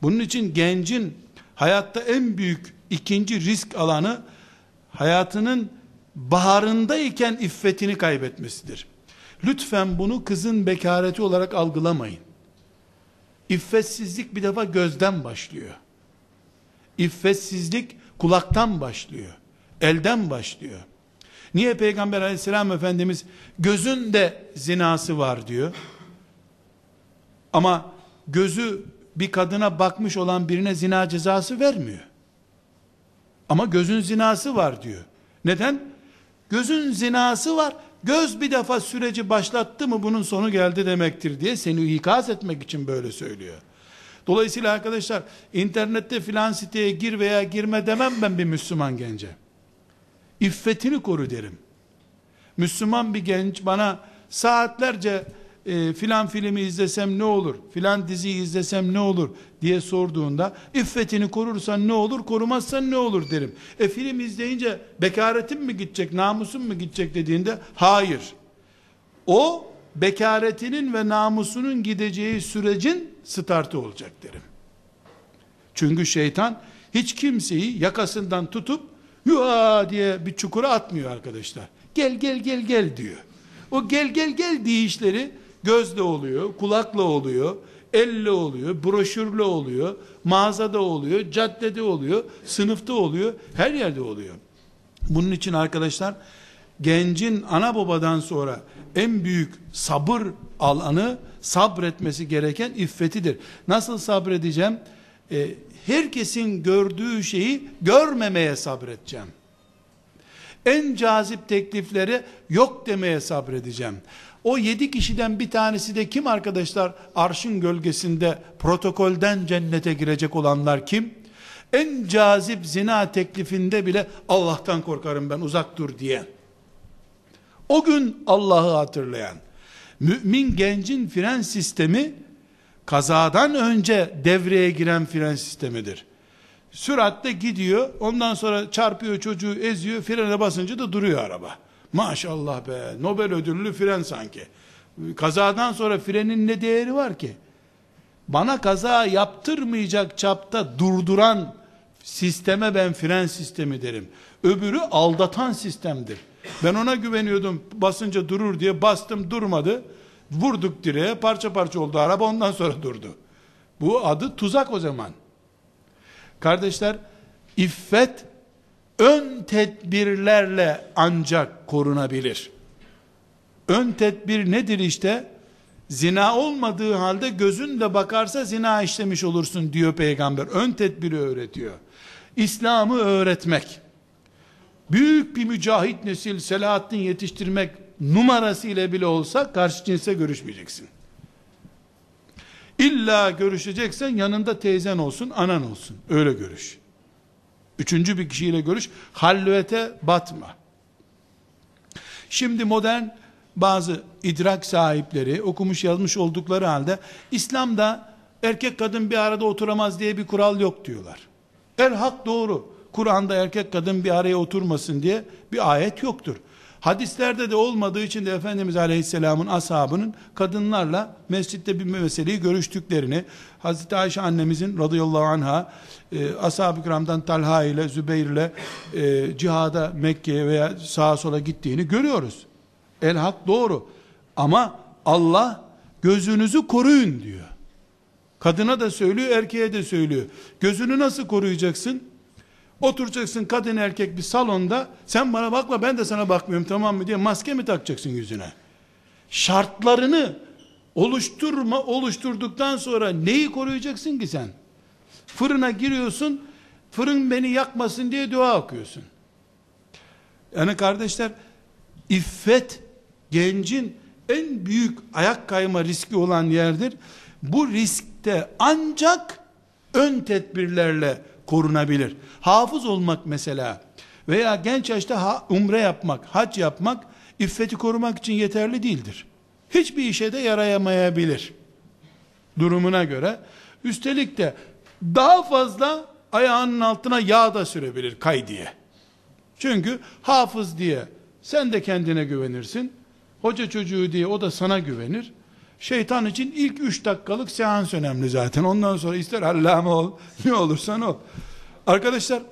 Bunun için gencin hayatta en büyük ikinci risk alanı hayatının baharındayken iffetini kaybetmesidir. Lütfen bunu kızın bekareti olarak algılamayın. İffetsizlik bir defa gözden başlıyor. İffetsizlik kulaktan başlıyor. Elden başlıyor. Niye Peygamber aleyhisselam Efendimiz gözün de zinası var diyor. Ama gözü bir kadına bakmış olan birine zina cezası vermiyor. Ama gözün zinası var diyor. Neden? Gözün zinası var. Göz bir defa süreci başlattı mı bunun sonu geldi demektir diye seni ikaz etmek için böyle söylüyor. Dolayısıyla arkadaşlar internette filan siteye gir veya girme demem ben bir Müslüman gence. İffetini koru derim. Müslüman bir genç bana saatlerce e, filan filmi izlesem ne olur, filan diziyi izlesem ne olur diye sorduğunda iffetini korursan ne olur, korumazsan ne olur derim. E film izleyince bekaretin mi gidecek, namusun mu gidecek dediğinde hayır. O bekaretinin ve namusunun gideceği sürecin startı olacak derim. Çünkü şeytan hiç kimseyi yakasından tutup yuha diye bir çukura atmıyor arkadaşlar. Gel gel gel gel diyor. O gel gel gel deyişleri gözle oluyor, kulakla oluyor, elle oluyor, broşürle oluyor, mağazada oluyor, caddede oluyor, sınıfta oluyor, her yerde oluyor. Bunun için arkadaşlar gencin ana babadan sonra en büyük sabır alanı sabretmesi gereken iffetidir. Nasıl sabredeceğim? Ee, herkesin gördüğü şeyi görmemeye sabredeceğim. En cazip teklifleri yok demeye sabredeceğim. O yedi kişiden bir tanesi de kim arkadaşlar? Arşın gölgesinde protokolden cennete girecek olanlar kim? En cazip zina teklifinde bile Allah'tan korkarım ben uzak dur diye. O gün Allah'ı hatırlayan, mümin gencin fren sistemi, kazadan önce devreye giren fren sistemidir. Süratte gidiyor, ondan sonra çarpıyor çocuğu, eziyor, frene basınca da duruyor araba. Maşallah be, Nobel ödüllü fren sanki. Kazadan sonra frenin ne değeri var ki? Bana kaza yaptırmayacak çapta durduran sisteme ben fren sistemi derim. Öbürü aldatan sistemdir. Ben ona güveniyordum basınca durur diye bastım durmadı. Vurduk direğe parça parça oldu araba ondan sonra durdu. Bu adı tuzak o zaman. Kardeşler iffet ön tedbirlerle ancak korunabilir. Ön tedbir nedir işte? Zina olmadığı halde gözün de bakarsa zina işlemiş olursun diyor peygamber. Ön tedbiri öğretiyor. İslam'ı öğretmek. Büyük bir mücahit nesil Selahaddin yetiştirmek numarası ile bile olsa karşı cinse görüşmeyeceksin. İlla görüşeceksen yanında teyzen olsun, anan olsun. Öyle görüş. Üçüncü bir kişiyle görüş. Halvete batma. Şimdi modern bazı idrak sahipleri okumuş yazmış oldukları halde İslam'da erkek kadın bir arada oturamaz diye bir kural yok diyorlar. El hak doğru. Kur'an'da erkek kadın bir araya oturmasın diye bir ayet yoktur. Hadislerde de olmadığı için de Efendimiz Aleyhisselam'ın ashabının kadınlarla mescitte bir meseleyi görüştüklerini, Hazreti Ayşe annemizin radıyallahu anha e, ashab-ı kiramdan Talha ile Zübeyir ile e, cihada Mekke'ye veya sağa sola gittiğini görüyoruz. El hak doğru. Ama Allah gözünüzü koruyun diyor. Kadına da söylüyor, erkeğe de söylüyor. Gözünü nasıl koruyacaksın? Oturacaksın kadın erkek bir salonda, sen bana bakma ben de sana bakmıyorum tamam mı diye maske mi takacaksın yüzüne? Şartlarını oluşturma, oluşturduktan sonra neyi koruyacaksın ki sen? Fırına giriyorsun, fırın beni yakmasın diye dua okuyorsun. Yani kardeşler, iffet, gencin en büyük ayak kayma riski olan yerdir. Bu riskte ancak ön tedbirlerle korunabilir. Hafız olmak mesela veya genç yaşta umre yapmak, hac yapmak iffeti korumak için yeterli değildir. Hiçbir işe de yarayamayabilir. Durumuna göre. Üstelik de daha fazla ayağının altına yağ da sürebilir kay diye. Çünkü hafız diye sen de kendine güvenirsin. Hoca çocuğu diye o da sana güvenir. Şeytan için ilk üç dakikalık seans önemli zaten. Ondan sonra ister allame ol, ne olursan ol. Arkadaşlar,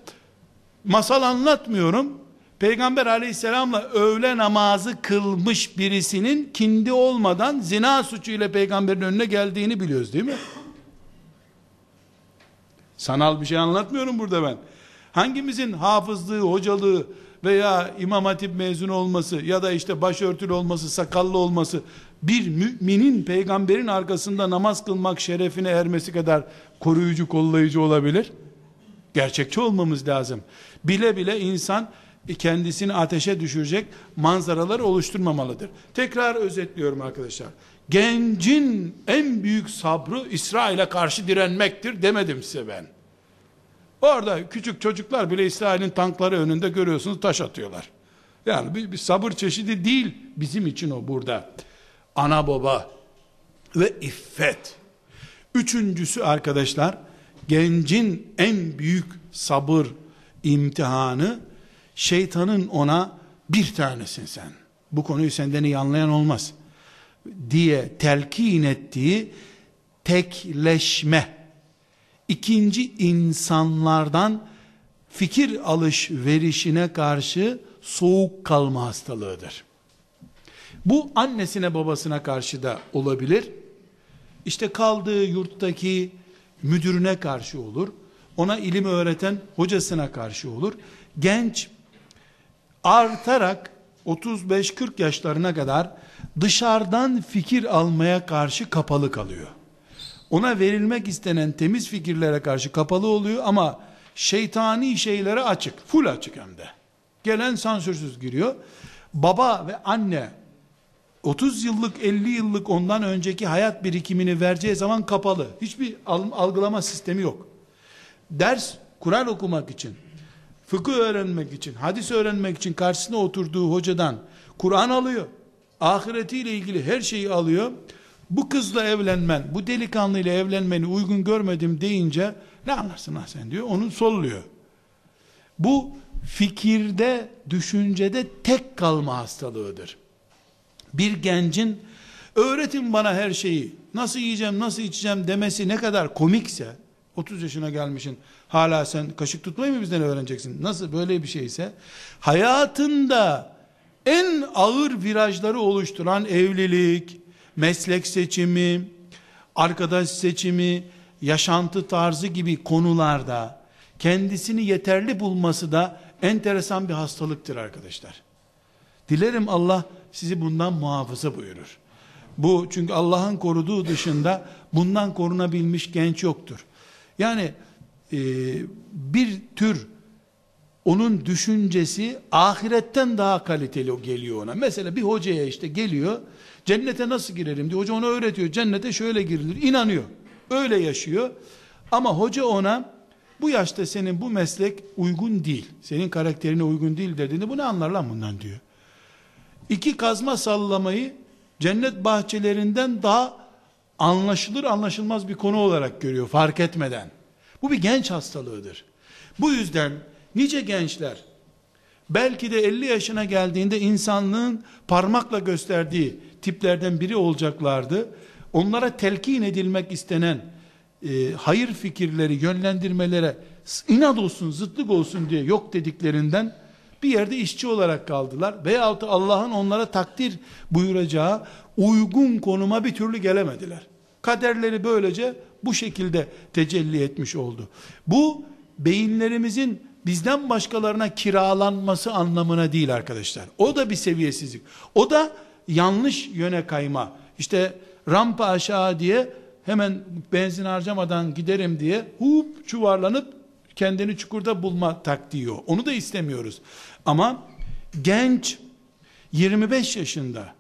masal anlatmıyorum. Peygamber aleyhisselamla öğle namazı kılmış birisinin kindi olmadan zina suçuyla peygamberin önüne geldiğini biliyoruz değil mi? Sanal bir şey anlatmıyorum burada ben. Hangimizin hafızlığı, hocalığı veya imam hatip mezunu olması ya da işte başörtülü olması, sakallı olması bir müminin peygamberin arkasında namaz kılmak şerefine ermesi kadar koruyucu, kollayıcı olabilir? Gerçekçi olmamız lazım. Bile bile insan kendisini ateşe düşürecek manzaraları oluşturmamalıdır. Tekrar özetliyorum arkadaşlar. Gencin en büyük sabrı İsrail'e karşı direnmektir demedim size ben. Orada küçük çocuklar bile İsrail'in tankları önünde görüyorsunuz taş atıyorlar. Yani bir, bir sabır çeşidi değil bizim için o burada. Ana baba ve iffet. Üçüncüsü arkadaşlar gencin en büyük sabır imtihanı şeytanın ona bir tanesin sen. Bu konuyu senden iyi anlayan olmaz. Diye telkin ettiği tekleşme. ikinci insanlardan fikir alışverişine karşı soğuk kalma hastalığıdır. Bu annesine babasına karşı da olabilir. İşte kaldığı yurttaki müdürüne karşı olur. Ona ilim öğreten hocasına karşı olur. Genç artarak 35-40 yaşlarına kadar dışarıdan fikir almaya karşı kapalı kalıyor. Ona verilmek istenen temiz fikirlere karşı kapalı oluyor ama şeytani şeylere açık. Full açık hem de. Gelen sansürsüz giriyor. Baba ve anne 30 yıllık 50 yıllık ondan önceki hayat birikimini vereceği zaman kapalı. Hiçbir algılama sistemi yok. Ders Kur'an okumak için fıkıh öğrenmek için, hadis öğrenmek için karşısına oturduğu hocadan Kur'an alıyor. Ahiretiyle ilgili her şeyi alıyor. Bu kızla evlenmen, bu delikanlıyla evlenmeni uygun görmedim deyince ne anlarsın ha sen diyor. Onu solluyor. Bu fikirde, düşüncede tek kalma hastalığıdır. Bir gencin öğretin bana her şeyi, nasıl yiyeceğim, nasıl içeceğim demesi ne kadar komikse, 30 yaşına gelmişin hala sen kaşık tutmayı mı bizden öğreneceksin? Nasıl böyle bir şeyse hayatında en ağır virajları oluşturan evlilik, meslek seçimi, arkadaş seçimi, yaşantı tarzı gibi konularda kendisini yeterli bulması da enteresan bir hastalıktır arkadaşlar. Dilerim Allah sizi bundan muhafaza buyurur. Bu çünkü Allah'ın koruduğu dışında bundan korunabilmiş genç yoktur. Yani e, bir tür onun düşüncesi ahiretten daha kaliteli geliyor ona. Mesela bir hocaya işte geliyor, cennete nasıl girerim diyor. Hoca ona öğretiyor, cennete şöyle girilir. İnanıyor. Öyle yaşıyor. Ama hoca ona bu yaşta senin bu meslek uygun değil. Senin karakterine uygun değil dediğinde bu ne anlar lan bundan diyor. İki kazma sallamayı cennet bahçelerinden daha anlaşılır anlaşılmaz bir konu olarak görüyor fark etmeden. Bu bir genç hastalığıdır. Bu yüzden nice gençler belki de 50 yaşına geldiğinde insanlığın parmakla gösterdiği tiplerden biri olacaklardı. Onlara telkin edilmek istenen e, hayır fikirleri yönlendirmelere inat olsun, zıtlık olsun diye yok dediklerinden bir yerde işçi olarak kaldılar. Veyahut Allah'ın onlara takdir buyuracağı uygun konuma bir türlü gelemediler. Kaderleri böylece bu şekilde tecelli etmiş oldu. Bu beyinlerimizin bizden başkalarına kiralanması anlamına değil arkadaşlar. O da bir seviyesizlik. O da yanlış yöne kayma. İşte rampa aşağı diye hemen benzin harcamadan giderim diye hup çuvarlanıp kendini çukurda bulma taktiği o. Onu da istemiyoruz. Ama genç 25 yaşında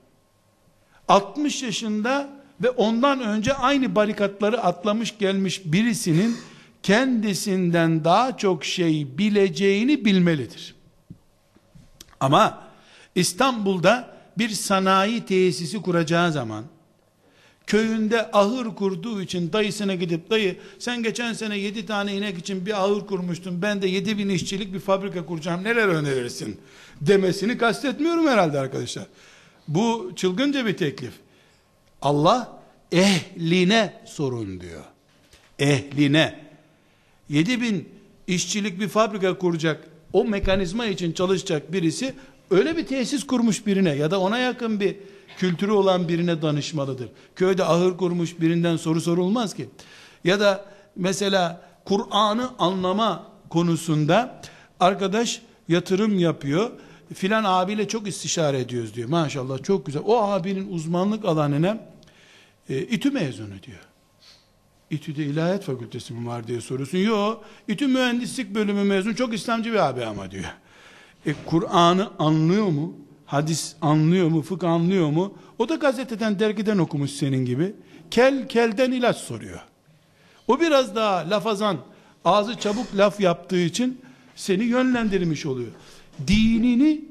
60 yaşında ve ondan önce aynı barikatları atlamış gelmiş birisinin kendisinden daha çok şey bileceğini bilmelidir. Ama İstanbul'da bir sanayi tesisi kuracağı zaman köyünde ahır kurduğu için dayısına gidip dayı sen geçen sene yedi tane inek için bir ahır kurmuştun ben de yedi bin işçilik bir fabrika kuracağım neler önerirsin demesini kastetmiyorum herhalde arkadaşlar. Bu çılgınca bir teklif. Allah ehline sorun diyor. Ehline. Yedi bin işçilik bir fabrika kuracak o mekanizma için çalışacak birisi öyle bir tesis kurmuş birine ya da ona yakın bir kültürü olan birine danışmalıdır. Köyde ahır kurmuş birinden soru sorulmaz ki. Ya da mesela Kur'an'ı anlama konusunda arkadaş yatırım yapıyor. Filan abiyle çok istişare ediyoruz diyor. Maşallah çok güzel. O abinin uzmanlık alanına e, İTÜ mezunu diyor. İTÜ'de ilahiyat fakültesi mi var diye soruyorsun. Yok. İTÜ mühendislik bölümü mezun. Çok İslamcı bir abi ama diyor. E Kur'an'ı anlıyor mu? Hadis anlıyor mu? Fıkıh anlıyor mu? O da gazeteden, dergiden okumuş senin gibi. Kel kelden ilaç soruyor. O biraz daha lafazan, ağzı çabuk laf yaptığı için seni yönlendirmiş oluyor. Dinini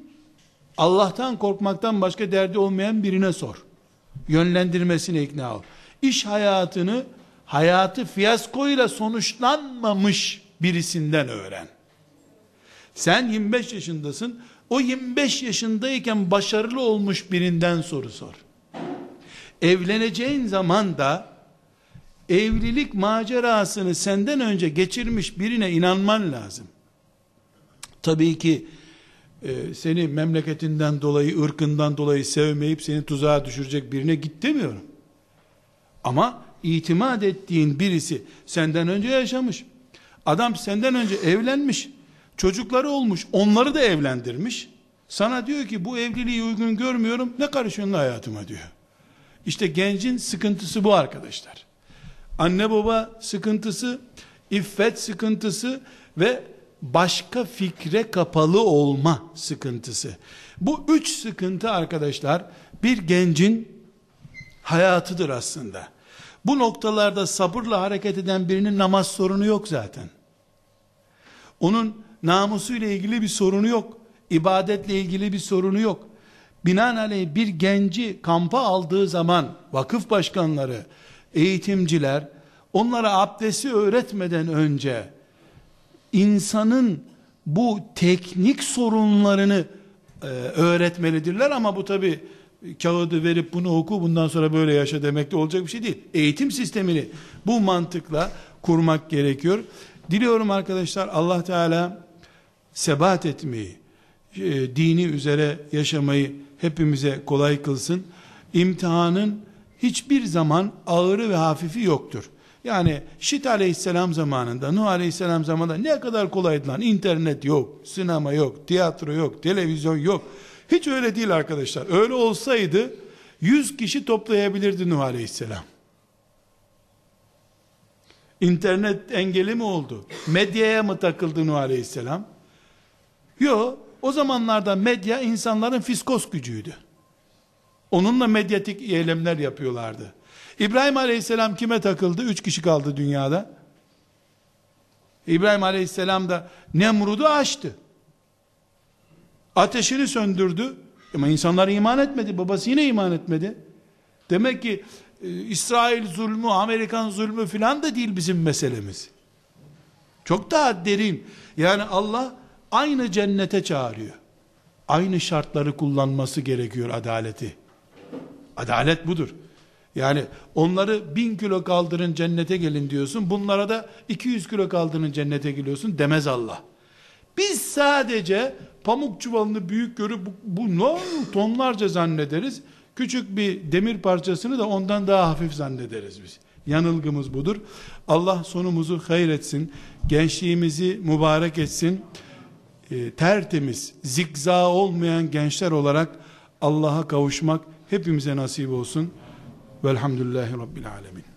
Allah'tan korkmaktan başka derdi olmayan birine sor. Yönlendirmesine ikna ol. İş hayatını hayatı fiyaskoyla sonuçlanmamış birisinden öğren. Sen 25 yaşındasın. O 25 yaşındayken başarılı olmuş birinden soru sor. Evleneceğin zaman da evlilik macerasını senden önce geçirmiş birine inanman lazım. Tabii ki e, seni memleketinden dolayı, ırkından dolayı sevmeyip seni tuzağa düşürecek birine git demiyorum. Ama itimat ettiğin birisi senden önce yaşamış. Adam senden önce evlenmiş. Çocukları olmuş. Onları da evlendirmiş. Sana diyor ki bu evliliği uygun görmüyorum. Ne karışıyorsun hayatıma diyor. İşte gencin sıkıntısı bu arkadaşlar. Anne baba sıkıntısı, iffet sıkıntısı ve başka fikre kapalı olma sıkıntısı. Bu üç sıkıntı arkadaşlar bir gencin hayatıdır aslında. Bu noktalarda sabırla hareket eden birinin namaz sorunu yok zaten. Onun namusuyla ilgili bir sorunu yok. İbadetle ilgili bir sorunu yok. Binaenaleyh bir genci kampa aldığı zaman vakıf başkanları, eğitimciler onlara abdesti öğretmeden önce insanın bu teknik sorunlarını e, öğretmelidirler ama bu tabi kağıdı verip bunu oku bundan sonra böyle yaşa demek de olacak bir şey değil. Eğitim sistemini bu mantıkla kurmak gerekiyor. Diliyorum arkadaşlar Allah Teala sebat etmeyi, e, dini üzere yaşamayı hepimize kolay kılsın. İmtihanın hiçbir zaman ağırı ve hafifi yoktur. Yani Şit aleyhisselam zamanında, Nuh aleyhisselam zamanında ne kadar kolaydı lan. İnternet yok, sinema yok, tiyatro yok, televizyon yok. Hiç öyle değil arkadaşlar. Öyle olsaydı 100 kişi toplayabilirdi Nuh aleyhisselam. İnternet engeli mi oldu? Medyaya mı takıldı Nuh aleyhisselam? Yok. O zamanlarda medya insanların fiskos gücüydü. Onunla medyatik eylemler yapıyorlardı. İbrahim Aleyhisselam kime takıldı? Üç kişi kaldı dünyada. İbrahim Aleyhisselam da Nemrud'u açtı. Ateşini söndürdü. Ama insanlar iman etmedi. Babası yine iman etmedi. Demek ki e, İsrail zulmü, Amerikan zulmü filan da değil bizim meselemiz. Çok daha derin. Yani Allah aynı cennete çağırıyor. Aynı şartları kullanması gerekiyor adaleti. Adalet budur. Yani onları bin kilo kaldırın cennete gelin diyorsun. Bunlara da 200 kilo kaldırın cennete geliyorsun demez Allah. Biz sadece pamuk çuvalını büyük görüp bu, bu ne tonlarca zannederiz. Küçük bir demir parçasını da ondan daha hafif zannederiz biz. Yanılgımız budur. Allah sonumuzu hayır etsin. Gençliğimizi mübarek etsin. E, tertemiz, zikza olmayan gençler olarak Allah'a kavuşmak hepimize nasip olsun. Velhamdülillahi Rabbil Alemin.